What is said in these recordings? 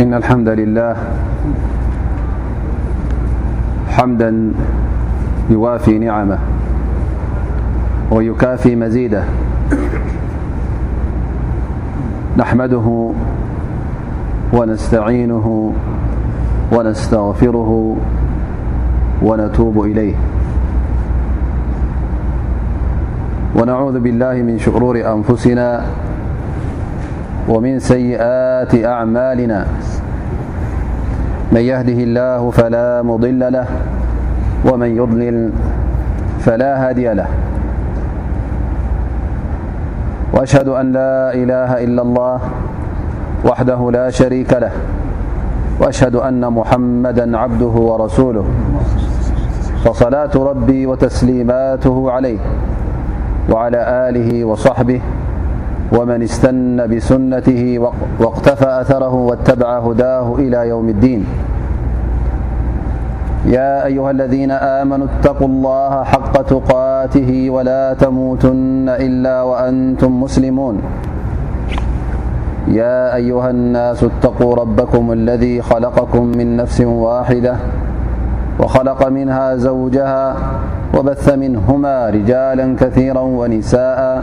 إن الحمد لله حمدا يوافي نعمه ويكافي مزيده نحمده ونستعينه ونستغفره ونتوب إليه ونعوذ بالله من شرور أنفسنا ومن سيئات أعمالنا من يهده الله فلا مضل له ومن يضلل فلا هادي له وأشهد أن لا إله إلا الله وحده لا شريك له وأشهد أن محمدا عبده ورسوله فصلاة ربي وتسليماته عليه وعلى آله وصحبه ومن استن بسنته واقتفى أثره واتبع هداه إلى يوم الدين يا أيها الذين آمنوا اتقوا الله حق تقاته ولا تموتن إلا وأنتم مسلمون يا أيها الناس اتقوا ربكم الذي خلقكم من نفس واحدة وخلق منها زوجها وبث منهما رجالا كثيرا ونساءا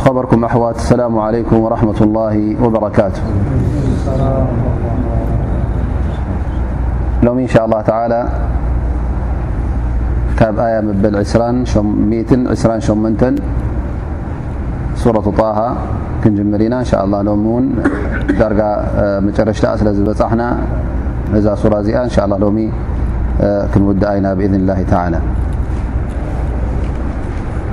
خبركم أو السلام عليكم ورحمة الله وبركات لم ن شاء الله تعالى ي بل ورة طه كنجمرن ن شاءالله لم ن در مرشت لبحن ا صورة ناءالله ل كنودنا بإذن اله تعالى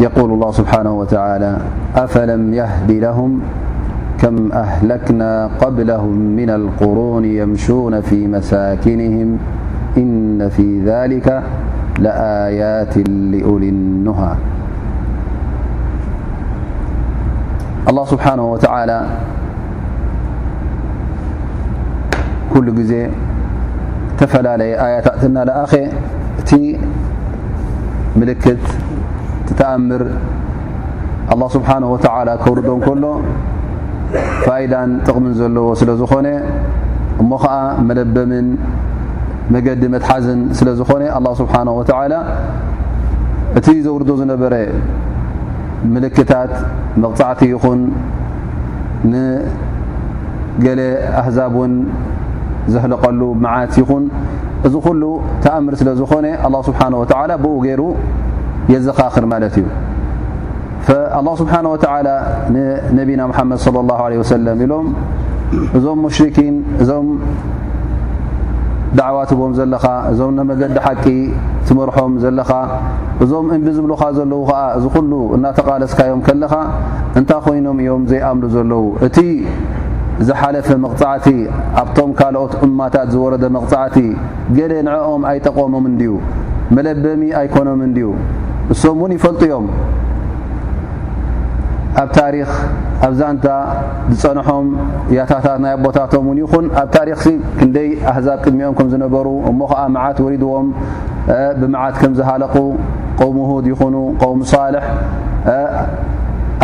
يقول الله سبحانه وتعالى أفلم يهد لهم كم أهلكنا قبلهم من القرون يمشون في مساكنهم إن في ذلك لآيات لألنها الله سبحانه وتعالى كل تفلالي آيتنا لأخ ت ምልክት ትተኣምር ኣላ ስብሓን ወተላ ከውርዶ እንከሎ ፋይዳን ጥቕምን ዘለዎ ስለ ዝኾነ እሞ ኸዓ መለበምን መገዲ መትሓዝን ስለ ዝኾነ ኣላ ስብሓን ወተላ እቲ ዘውርዶ ዝነበረ ምልክታት መቕፃዕቲ ይኹን ንገለ ኣህዛብ ውን ዘህለቀሉ መዓት ይኹን እዚ ኩሉ ተኣምር ስለ ዝኾነ ኣላ ስብሓን ወተላ ብኡ ገይሩ የዘኻኽር ማለት እዩ ኣላ ስብሓን ወተላ ንነቢና ሓመድ ለ ላ ለ ወሰለም ኢሎም እዞም ሙሽርኪን እዞም ዳዕዋ ትቦም ዘለኻ እዞም ንመገዲ ሓቂ ትመርሖም ዘለኻ እዞም እንቢ ዝብልኻ ዘለዉ ኸዓ እዚ ኩሉ እናተቓለስካዮም ከለኻ እንታ ኮይኖም እዮም ዘይኣምሉ ዘለዉ እቲ ዝሓለፈ መቕጻዕቲ ኣብቶም ካልኦት እማታት ዝወረደ መቕጻዕቲ ገለ ንዕኦም ኣይጠቆሞም እንድዩ መለበሚ ኣይኮኖም እንድዩ እሶም እውን ይፈልጡ እዮም ኣብ ታሪክ ኣብ ዛንታ ዝፀንሖም ያታታት ናይ ኣቦታቶም ን ይኹን ኣብ ታሪክ ክንደይ ኣህዛብ ቅድሚኦም ከም ዝነበሩ እሞ ከዓ መዓት ወሪድዎም ብመዓት ከም ዝሃለቑ ቆውሚ ሁድ ይኹኑ ቆውሚ ሳልሕ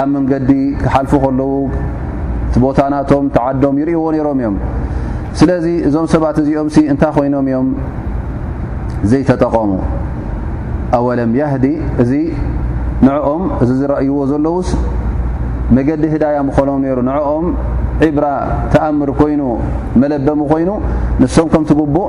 ኣብ መንገዲ ክሓልፉ ከለዉ እቲ ቦታ ናቶም ተዓዶም ይርእዎ ነይሮም እዮም ስለዚ እዞም ሰባት እዚኦም ሲ እንታይ ኮይኖም እዮም ዘይተጠቐሙ ኣወለም ያህዲ እዚ ንዕኦም እዚ ዝረእይዎ ዘለዉስ መገዲ ህዳያ ምኾኖም ነይሩ ንዕኦም ዒብራ ተኣምር ኮይኑ መለበሚ ኮይኑ ንሶም ከምቲ ጉቡእ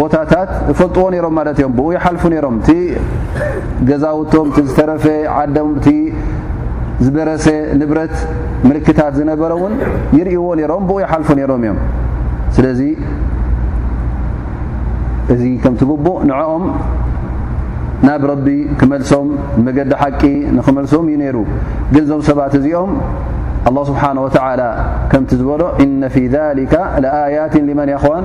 ቦታታት እፈልጥዎ ነሮም ማለት እዮም ብኡ ይሓልፉ ነሮም እቲ ገዛውቶም እቲ ዝተረፈ ዓደም እቲ ዝበረሰ ንብረት ምልክታት ዝነበረ እውን ይርእዎ ነሮም ብኡ ይሓልፉ ነሮም እዮም ስለዚ እዚ ከም ትግቡእ ንዕኦም ናብ ረቢ ክመልሶም መገዲ ሓቂ ንክመልሶም እዩ ነይሩ ግን እዞም ሰባት እዚኦም ኣላ ስብሓን ወተላ ከምቲ ዝበሎ እነ ፊ ሊካ ለኣያትን ሊመን ያክዋን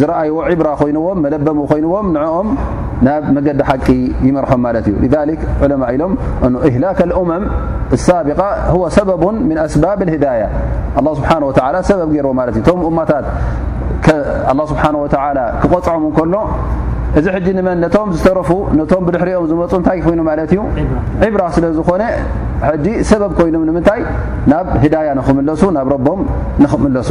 ዝረኣይዎ ዒብራ ኮይንዎም መለበሚ ኮይንዎም ንዕኦም ናብ መገዲ ሓቂ ይመርሖም ማለት እዩ ذ ዑለማ ኢሎም እህላከ እመም ሳቢቃ ሰበቡ ምን ኣስባብ ህዳያ ኣ ስብሓ ወ ሰበብ ገይርዎ ማለት እዩ ቶም እማታት ኣ ስብሓ ወ ክቆፅዖም እንከሎ እዚ ሕጂ ንመን ነቶም ዝተረፉ ነቶም ብድሕሪኦም ዝመፁ እንታይ ኮይኑ ማለት እዩ ዒብራ ስለ ዝኾነ ሕጂ ሰበብ ኮይኖም ንምንታይ ናብ ህዳያ ንክምለሱ ናብ ረቦም ንክምለሱ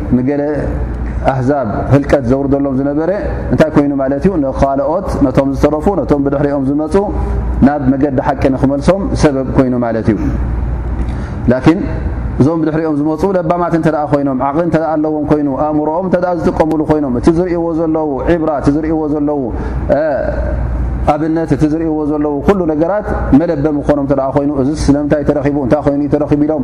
ንገለ ኣህዛብ ህልቀት ዘውርደሎም ዝነበረ እንታይ ኮይኑ ማለት እዩ ንካልኦት ነቶም ዝተረፉ ነቶም ብድሕሪኦም ዝመፁ ናብ መገዲ ሓቂ ንክመልሶም ሰበብ ኮይኑ ማለት እዩ ላኪን እዞም ብድሕሪኦም ዝመፁ ለባማት እንተ ኮይኖም ዓቕሊ እተ ኣለዎም ኮይኑ ኣእምሮኦም እተ ዝጥቀምሉ ኮይኖም እቲ ዝርእዎ ዘለዉ ዕብራ እቲ ዝርእዎ ዘለዉ ኣብነት እቲ ዝርእዎ ዘለዉ ኩሉ ነገራት መለበ ምኮኖም እተ ኮይኑ እዚ ስለምንታይ ተረኪቡ እንታይ ኮይኑ ተረኪቡ ኢሎም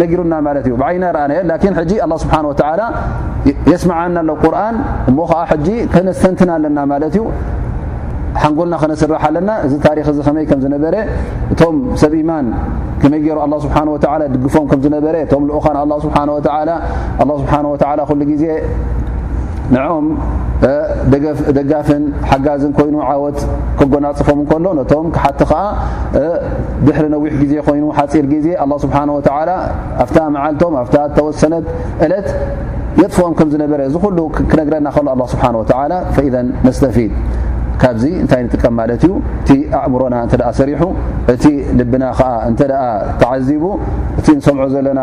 ነጊሩና ማለት እዩ ብዓይና ረኣናዮ ላኪን ሕጂ ኣላ ስብሓን ወተላ የስማዓና ኣሎ ቁርን እሞ ከዓ ሕጂ ከነስተንትና ኣለና ማለት እዩ ሓንጎልና ከነስራሕ ኣለና እዚ ታሪክ እዚ ከመይ ከም ዝነበረ እቶም ሰብ ኢማን ከመይ ገይሩ ኣላ ስብሓን ወተላ ድግፎም ከም ዝነበረ እቶም ልኡኻን ኣላ ስብሓን ወተላ ኣላ ስብሓን ወተላ ኩሉ ግዜ ንዕኦም ደጋፍን ሓጋዝን ኮይኑ ዓወት ከጎናፅፎም እንከሎ ነቶም ክሓቲ ከዓ ድሕሪ ነዊሕ ግዜ ኮይኑ ሓፂር ግዜ ኣላ ስብሓን ወተዓላ ኣብታ መዓልቶም ኣብታ ተወሰነት እለት የጥፍኦም ከም ዝነበረ እዚ ኩሉ ክነግረና ከሎ ኣላ ስብሓን ወተዓላ ፈኢዘ ነስተፊድ ካብዚ እንታይ ንጥቀም ማለት እዩ እቲ ኣእምሮና እንተ ሰሪሑ እቲ ልብና ከዓ እንተ ተዓዚቡ እቲ ንሰምዖ ዘለና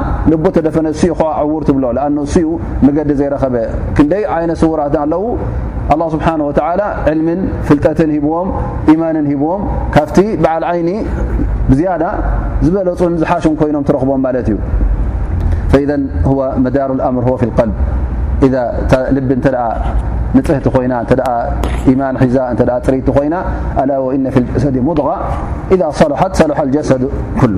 ልቡ ተደፈነ እሱዩ ኸዓ ዕዉር ትብሎ ኣን እሱዩ መገዲ ዘይረኸበ ክንደይ ዓይነ ስውራት ኣለዉ ኣላ ስብሓን ወተዓላ ዕልምን ፍልጠትን ሂብዎም ኢማንን ሂብዎም ካብቲ በዓል ዓይኒ ብዝያዳ ዝበለፁን ዝሓሹን ኮይኖም ትረኽቦም ማለት እዩ ፈኢዘ መዳር ልኣምር ሆ ፊ ቀልብ እዛ ልቢ እንተ ንፅህቲ ኮይና እተ ኢማን ሒዛ እተ ፅሪቲ ኮይና ኣላ ወኢነ ፊ ልጀሰድ ሙድغ ኢዛ ሰልሓት ሰልሓ ልጀሰድ ኩሉ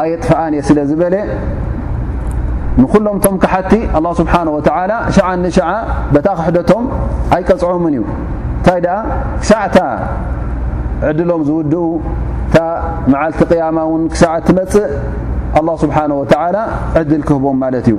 ኣየጥፍኣን እየ ስለ ዝበለ ንኹሎም ቶም ካሓቲ ኣላ ስብሓን ወተላ ሸዓ ንሸዓ በታ ክሕደቶም ኣይቀፅዖምን እዩ እንታይ ደኣ ክሳዕታ ዕድሎም ዝውድኡ እታ መዓልቲ ቅያማ እውን ክሳዕ እትመፅእ ኣላ ስብሓን ወተላ ዕድል ክህቦም ማለት እዩ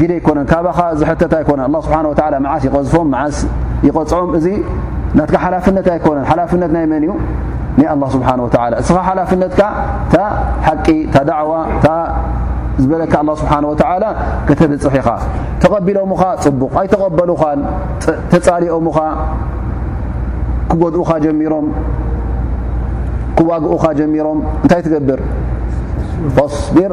ግደ ኣይኮነን ካባኻ ዝሕተት ኣይኮነን ኣላ ስብሓን ወተላ መዓስ ይቐዝፎም መዓስ ይቐፅዖም እዚ ናትካ ሓላፍነት ኣይኮነን ሓላፍነት ናይ መን እዩ ናይ ኣላ ስብሓን ወተላ እስኻ ሓላፍነትካ እታ ሓቂ እታ ዳዕዋ እታ ዝበለካ ኣላ ስብሓን ወተላ ከተብፅሕ ኢኻ ተቐቢሎምኻ ፅቡቕ ኣይተቐበሉኻን ተፃሊኦምኻ ክጎድኡኻ ጀሚሮም ክዋግኡኻ ጀሚሮም እንታይ ትገብር ቢር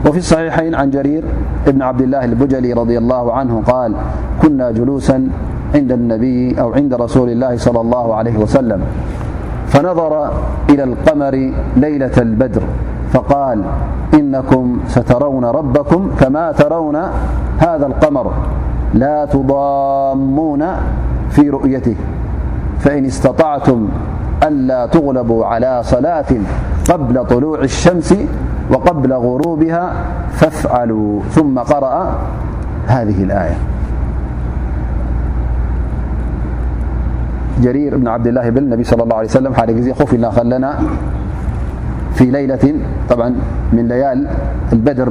وسلموفي الصحيحين عن جرير بن عبد لله البجلي رضي الله عنه-قال كنا جلوسا عند النبي أو عند رسول الله لى الله عليه وسلم فنظر إلى القمر ليلة البدر فقال إنكم سترون ربكم كما ترون هذا القمر لا تضامون في رؤيته فإن استطعتم ألا تغلبوا على صلاة قبل طلوع الشمس وقبل غروبها فافعلوا ثم قرأ هذه الآيةيب عبداللهبانب صلى الله عليه سلمالنا في ليلة بعا من ليال البدر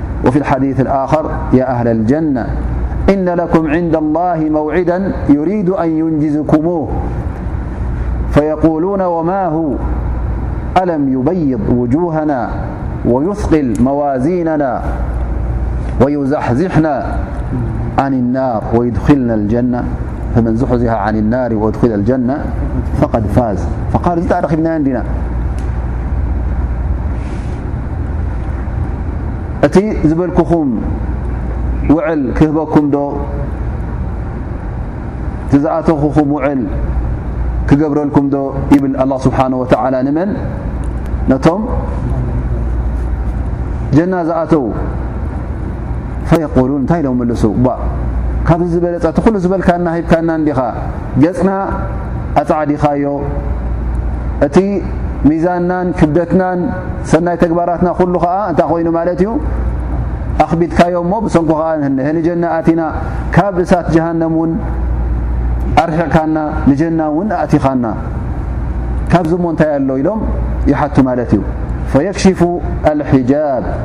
وفي الحديث الآخر يا أهل الجنة إن لكم عند الله موعدا يريد أن ينجزكموه فيقولون وما هو ألم يبيض وجوهنا ويثقل موازيننا ويزحزحنا عن النار ويدخلنا الجنة ፈመን ዙሕዚሐ ዓን ናሪ ወድኪለ ልጀና ፈቐድ ፋዝ ፈቃር እዚ ተረኪብናዮ እንዲና እቲ ዝበልክኹም ውዕል ክህበኩም ዶ እቲ ዝኣተኹኹም ውዕል ክገብረልኩም ዶ ይብል ኣላ ስብሓን ወተዓላ ንመን ነቶም ጀና ዝኣተዉ ፈየቁሉን እንታይ ኢሎም ምልሱ እ ካብዚ ዝበለፀ እቲ ኩሉ ዝበልካና ሂብካና እንዲኻ ገፅና ኣፃዕዲኻዮ እቲ ሚዛንናን ክብደትናን ሰናይ ተግባራትና ኩሉ ከዓ እንታይ ኮይኑ ማለት እዩ ኣኽቢድካዮ እሞ ብሰንኩ ከዓ ንህንሀ ንጀና ኣቲና ካብ እሳት ጀሃንም እውን ኣርሒቕካና ንጀና እውን ኣእቲኻና ካብዚ እሞ እንታይ ኣሎ ኢሎም ይሓቱ ማለት እዩ ፈየክሽፉ ኣልሒጃብ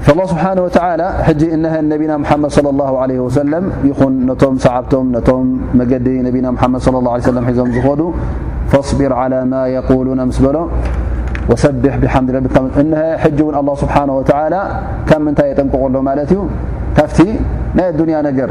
فالله سبحانه وتعالى ننبينا محمد صلى الله عليه وسلم ين نتم صعبتم نم مجد نبنا محمد صىالله عليه وسلم حزم زخدو فاصبر على ما يقولون مس بلو وسبح بحمد رن ون الله سبحانه وتعالى ك منتي يتنققل ملت ي كفت ي الدنيا نجر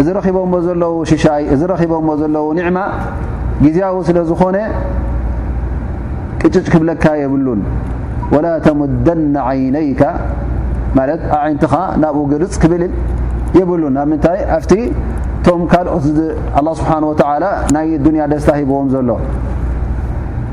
እዚ ረኺቦሞ ዘለዉ ሽሻይ እዚ ረኺቦሞ ዘለዉ ኒዕማ ግዜያዊ ስለ ዝኾነ ቅጭጭ ክብለካ የብሉን ወላ ተሙደና ዓይነይካ ማለት ኣዒንትኻ ናብኡ ግልፅ ክብል የብሉን ኣብ ምንታይ ኣብቲ እቶም ካልኦት ኣላ ስብሓን ወተዓላ ናይ ዱንያ ደስታ ሂብዎም ዘሎ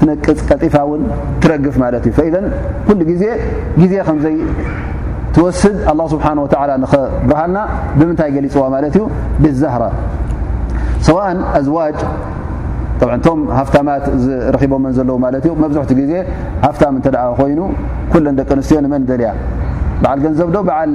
ትነቅጽ ቀልጢፋ ውን ትረግፍ ማለት እዩ ኢዘ ኩሉ ግዜ ግዜ ከምዘይ ትወስድ ኣላ ስብሓን ወተላ ንክብርሃና ብምንታይ ገሊፅዋ ማለት እዩ ብዛህራ ሰዋእን ኣዝዋጅ እቶም ሃፍታማት ዝረኪቦመን ዘለዉ ማለት እዩ መብዝሕቲ ግዜ ሃፍታም እንተ ኮይኑ ኩለን ደቂ ኣንስትዮ ንመን ደልያ በዓል ገንዘብ ዶ በዓል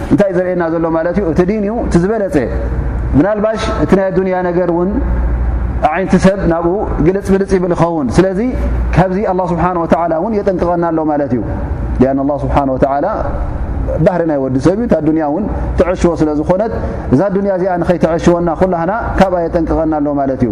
እንታይ እዩ ዘርእየና ዘሎ ማለት እዩ እቲ ዲን እዩ እቲ ዝበለፀ ምናልባሽ እቲ ናይ ኣዱንያ ነገር እውን ዓይንቲ ሰብ ናብኡ ግልፅ ብልፅ ይብል ይኸውን ስለዚ ካብዚ ኣላ ስብሓን ወተላ እውን የጠንቅቐና ኣሎ ማለት እዩ ያን ኣላ ስብሓን ወተላ ባህሪ ናይ ወዲ ሰብ እዩ እታ ኣዱንያ እውን ትዐሽዎ ስለ ዝኾነት እዛ ኣዱንያ እዚኣ ንኸይተዐሽወና ኩላህና ካብኣ የጠንቅቐና ኣሎ ማለት እዩ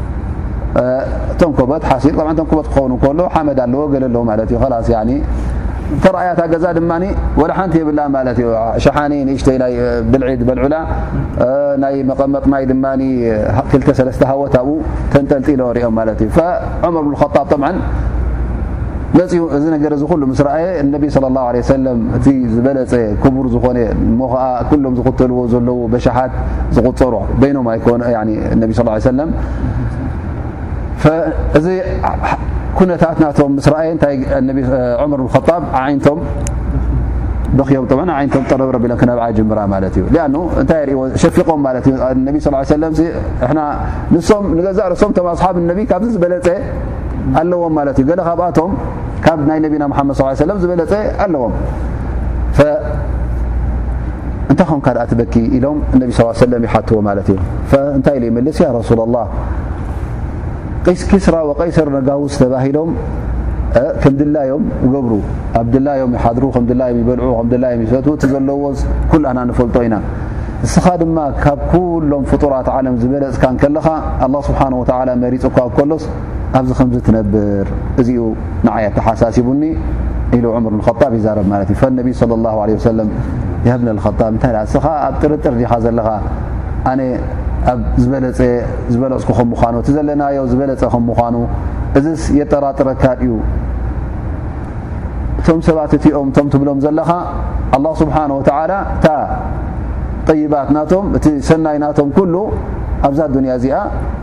ተንኮበት ሓሲር ብ ተንኮበት ክኸውን ከሎ ሓመድ ኣለዎ ገለ ኣለዎ ማለት እዩ ላስ ተረኣያታ ገዛ ድማ ወደ ሓንቲ የብላ ማለት እዩ ሸሓኒ ንእሽተይ ናይ ብልዒ ዝበልዑላ ናይ መቐመጥ ማይ ድማ ክልተ ሰለስተ ሃወት ኣብኡ ተንጠልጢሎ ሪኦም ማለት እዩ ዑመር ብን ጣብ ጠብዓ መፅኡ እዚ ነገር እዚ ኩሉ ምስ ረኣየ እነቢ ስለ ላሁ ለ ሰለም እቲ ዝበለፀ ክቡር ዝኾነ እሞ ከዓ ኩሎም ዝኽተልዎ ዘለዉ በሸሓት ዝቁፀሩ በይኖም ኣይኮኑ ነቢ ስ ሰለ እዚ ኩነታት ናቶም ምስ ረኣየ እታይ ዑመር ጣብ ዓይነቶም በክዮም ብ ዓይነቶም ጠረብ ረቢ ለን ክነብዓ ጅምራ ማለት እዩ ኣ እንታይ ሪእዎ ሸፊቆም ማለት እዩ ነቢ ስ ሰለ ና ንሶም ንገዛእ ርሶም ቶም ኣስሓብ ነቢ ካብዚ ዝበለፀ ኣለዎም ማለት እዩ ገለ ካብኣቶም ካብ ናይ ነቢና ሓመድ ስ ሰለ ዝበለፀ ኣለዎም እንታይ ኾንካ ኣ ትበኪ ኢሎም እነቢ ስ ሰለ ይሓትዎ ማለት እዩ እንታይ ኢሉ ይመልስ ያ ረሱላ ላ ቂስ ኪስራ ወቀይሰር ነጋውስ ተባሂሎም ከም ድላዮም ይገብሩ ኣብ ድላዮም ይሓድሩ ከም ድላዮም ይበልዑ ከም ድላዮም ይሰት እቲ ዘለዎ ኩላና ንፈልጦ ኢና እስኻ ድማ ካብ ኩሎም ፍጡራት ዓለም ዝበለፅካ ከለኻ ኣላ ስብሓን ወተላ መሪፁ ኳ ከሎስ ኣብዚ ከምዚ ትነብር እዚኡ ንዓይ ኣተሓሳሲቡኒ ኢሉ ዑምር ንኸጣብ ይዛረብ ማለት እዩ ፈነቢ ስለ ላ ለ ወሰለም የህብነ ኸጣብ እንታይ ደ እስኻ ኣብ ጥርጥር ዲኻ ዘለኻ ኣነ ኣብ ዝበለፀ ዝበለፅኩ ከም ምዃኑ እቲ ዘለናዮ ዝበለፀ ከም ምዃኑ እዚስ የጠራጥረካ እዩ እቶም ሰባት እቲኦም እቶም ትብሎም ዘለኻ ኣላ ስብሓን ወተዓላ እታ ጠይባት ናቶም እቲ ሰናይ ናቶም ኩሉ ኣብዛ ኣዱንያ እዚኣ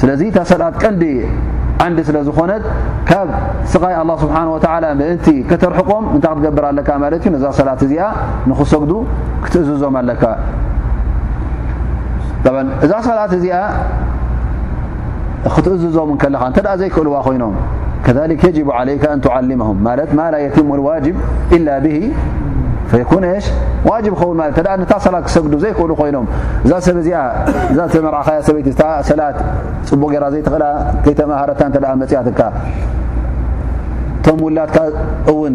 ስለዚ እታ ሰላት ቀንዲ ዓንዲ ስለ ዝኾነት ካብ ስቓይ ኣላ ስብሓን ወተዓላ ምእንቲ ከተርሕቆም እንታይ ክትገብር ኣለካ ማለት እዩ ነዛ ሰላት እዚኣ ንኽሰግዱ ክትእዝዞም ኣለካ እዛ ሰላት እዚኣ ክትእዝዞም ከለኻ እንተ ዘይክእልዋ ኮይኖም ከሊክ የጅቡ ዓለይካ ኣንትዓሊመም ማለት ማ ላ የትሙ ልዋጅብ ኢላ ብሂ ዘይኮነሽ ዋጅብ ክኸውን ማለት እተ ነታ ሰላት ክሰግዱ ዘይክእሉ ኮይኖም እዛ ሰብ እዚኣ እዛ ተመርዓኻያ ሰበይቲ እታ ሰላት ፅቡቅ ገራ ዘይትኽእላ ከይተመሃረታ እተ መፅያትካ እቶም ውላድካ እውን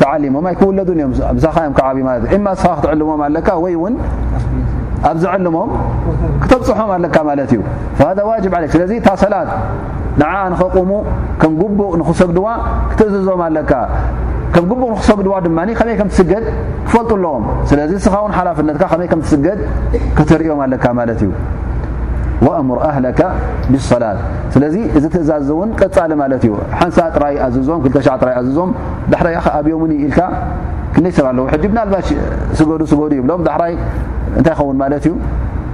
ተዓሊሞም ኣይክውለዱን እዮም ብሳኻ እዮም ክዓብዩ ማለት እዩ እማ ስኻ ክትዕልሞም ኣለካ ወይ እውን ኣብ ዝዕልሞም ክተብፅሖም ኣለካ ማለት እዩ ዋጅብ ለ ስለዚ እታ ሰላት ንዓኣ ንኸቁሙ ከም ግቡእ ንኽሰግድዋ ክትእዝዞም ኣለካ ከም ግቡእ ንኽሰግድዋ ድማ ከመይ ከም ትስገድ ክፈልጡ ኣለዎም ስለዚ እስኻ ውን ሓላፍነትካ ከመይ ከም ትስገድ ከተርእዮም ኣለካ ማለት እዩ ወእሙር ኣህለካ ብሰላት ስለዚ እዚ ትእዛዝ እውን ቀፃሊ ማለት እዩ ሓንሳ ጥራይ ኣዝዞም ክልተ ሻዕ ጥራይ ኣዝዞም ዳሕራይ ኸ ኣብዮምኒ ኢልካ ክንደይ ሰብ ኣለዉ ሕጂ ብናልባሽ ስገዱ ስገዱ ይብሎም ዳሕራይ እንታይ ይኸውን ማለት እዩ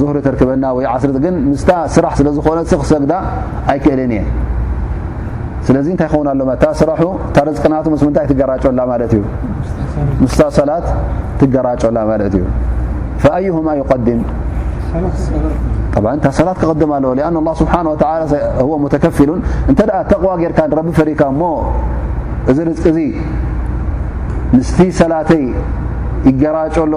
ዙሪ ተርክበና ወይ ዓስሪ ግን ምስ ስራሕ ስለ ዝኾነ ክሰግዳ ኣይክእልን እየ ስለዚ እንታይ ኸውን ኣሎማ እታ ስራሑ እታ ርዝቅናቱ ምስ ምንታይ ትገራጮላ ማለት እዩ ምስታ ሰላት ትገራጮላ ማለት እዩ ፈኣይሁማ ይቀድም እታ ሰላት ክቅድም ኣለዎ ኣ ላ ስብሓ ወ ሙተከፊሉን እንተ ተቕዋ ጌርካ ንረቢ ፈሪካ እሞ እዚ ርዝቂ እዚ ምስቲ ሰላተይ ይገራጮ ኣሎ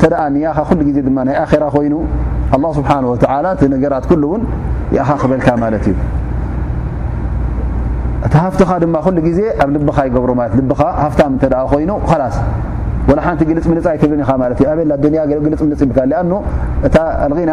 ተደኣ ንያኻ ኩሉ ግዜ ድማ ናይ ኣኼራ ኮይኑ ኣላ ስብሓን ወተዓላ እቲ ነገራት ኩሉ እውን ይኣኻኽበልካ ማለት እዩ እቲ ሃፍትኻ ድማ ኩሉ ግዜ ኣብ ልብኻ ይገብሮ ማለት ልብኻ ሃፍታም እንተ ደኣ ኮይኑ ኸላስ ወላ ሓንቲ ግልፅ ምልፅ ኣይትብልን ኢኻ ማለት እዩ ኣበላ ኣዱንያ ግልፅ ምልፅ ይብልካ ኣኑ እታ ኣልጊና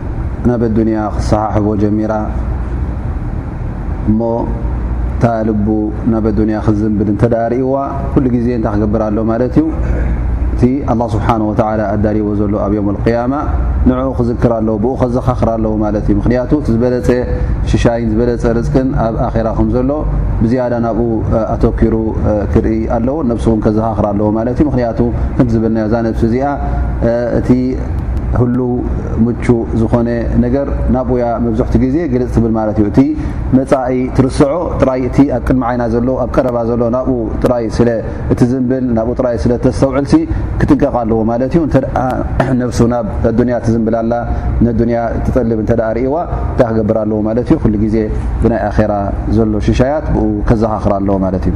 ናብ ኣዱንያ ክትሰሓሕቦ ጀሚራ እሞ እታ ልቡ ናብ ኣዱንያ ክትዝንብል እንተ ርእይዋ ኩሉ ግዜ እንታይ ክገብር ኣሎ ማለት እዩ እቲ ኣላ ስብሓን ወተላ ኣዳልዎ ዘሎ ኣብ ዮም ልቅያማ ንዕኡ ክዝክር ኣለዎ ብኡ ከዘኻኽር ኣለዎ ማለት እዩ ምክንያቱ እቲ ዝበለፀ ሽሻይን ዝበለፀ ርዝቅን ኣብ ኣኼራ ከም ዘሎ ብዝያዳ ናብኡ ኣተኪሩ ክርኢ ኣለዎ ነብሲ እውን ከዘኻኽር ኣለዎ ማለት እዩ ምክንያቱ ከምቲ ዝበልናዮ እዛ ነብሲ እዚኣ እቲ ህሉው ምቹ ዝኾነ ነገር ናብኡያ መብዝሕቲ ግዜ ግልፅ ትብል ማለት እዩ እቲ መፃኢ ትርስዖ ጥራይ እቲ ኣብ ቅድሚ ዓይና ዘሎ ኣብ ቀረባ ዘሎ ናብኡ ጥራይ ስለ እትዝንብል ናብኡ ጥራይ ስለ ተስተውዕልሲ ክጥንቀቕ ኣለዎ ማለት እዩ እንተ ነብሱ ናብ ኣዱንያ ትዝንብል ኣላ ንዱንያ ትጠልብ እንተ ርእዋ እንታይ ክገብር ኣለዎ ማለት እዩ ኩሉ ግዜ ብናይ ኣኼራ ዘሎ ሽሻያት ብኡ ከዘኻኽር ኣለዎ ማለት እዩ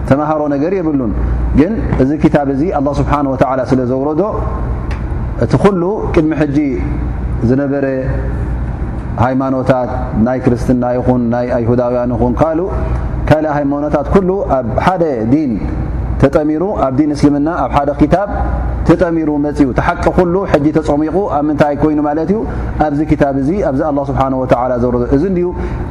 ተማሃሮ ነገር የብሉን ግን እዚ ክታብ እዚ ኣላ ስብሓን ወተላ ስለ ዘውረዶ እቲ ኩሉ ቅድሚ ሕጂ ዝነበረ ሃይማኖታት ናይ ክርስትና ይኹን ናይ ኣይሁዳውያን ይኹን ካል ካልእ ሃይማኖታት ኩሉ ኣብ ሓደ ዲን ተጠሚሩ ኣብ ዲን እስልምና ኣብ ሓደ ክታብ ተጠሚሩ መፅኡ ተሓቂ ኩሉ ሕጂ ተፀሚቑ ኣብ ምንታይ ኮይኑ ማለት እዩ ኣብዚ ክታብ እዚ ኣብዚ ኣላ ስብሓን ወተላ ዘውረዶ እዚ እንድዩ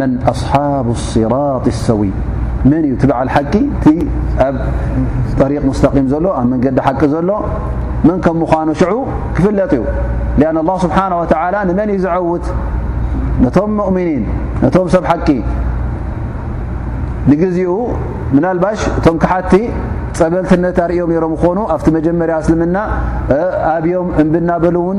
መን ኣስሓብ ስራጢ ሰዊ መን እዩ እቲ በዓል ሓቂ እቲ ኣብ ጠሪቅ ሙስተቂም ዘሎ ኣብ መንገዲ ሓቂ ዘሎ መን ከም ምዃኑ ሽዑ ክፍለጥ እዩ ሊኣን ኣላ ስብሓን ወተላ ንመን እዩ ዘዐውት ነቶም ሙእምኒን ነቶም ሰብ ሓቂ ንግዜኡ ምናልባሽ እቶም ክሓቲ ጸበልትነት ኣርእዮም ነሮም ክኾኑ ኣብቲ መጀመርያ እስልምና ኣብዮም እምብናበሉ እውን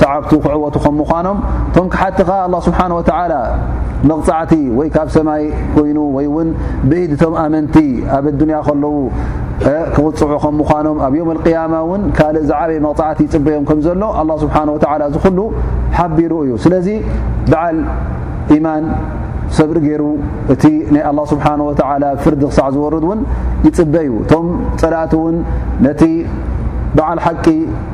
ሰዓብቱ ክዕወቱ ከም ምዃኖም እቶም ክሓቲ ከ ኣላ ስብሓን ወተላ መቕፃዕቲ ወይ ካብ ሰማይ ኮይኑ ወይ እውን ብኢድ እቶም ኣመንቲ ኣብ ኣዱንያ ከለዉ ክቕፅዑ ከም ምዃኖም ኣብ ዮም ኣልቅያማ እውን ካልእ ዝዓበየ መቕፃዕቲ ይፅበዮም ከም ዘሎ ኣላ ስብሓን ወተላ እዚ ኩሉ ሓቢሩ እዩ ስለዚ በዓል ኢማን ሰብሪ ገይሩ እቲ ናይ ኣላ ስብሓን ወተላ ፍርዲ ክሳዕ ዝወርድ እውን ይፅበ እዩ እቶም ፀላእቲ እውን ነቲ በዓል ሓቂ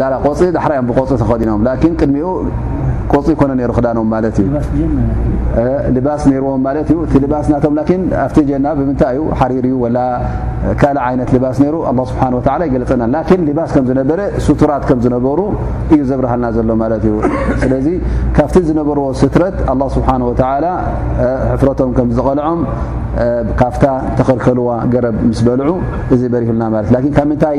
ላላ ቆፅሊ ዳሕራ እዮም ብቆፅሊ ተኸዲኖም ላኪን ቅድሚኡ ቆፅሊ ኮነ ነይሩ ክዳኖም ማለት እዩ ልባስ ነይርዎም ማለት እዩ እቲ ልባስ ናቶም ላኪን ኣብቲ ጀና ብምንታይ እዩ ሓሪር እዩ ወላ ካልእ ዓይነት ልባስ ነይሩ ኣላ ስብሓን ወተላ ይገለፀና ላኪን ልባስ ከም ዝነበረ ስቱራት ከም ዝነበሩ እዩ ዘብርሃልና ዘሎ ማለት እዩ ስለዚ ካብቲ ዝነበርዎ ስትረት ኣላ ስብሓን ወተላ ሕፍረቶም ከም ዝቐልዖም ካብታ ተኸልከልዋ ገረብ ምስ በልዑ እዚ በሪህልና ማለት ላኪን ካብ ምንታይ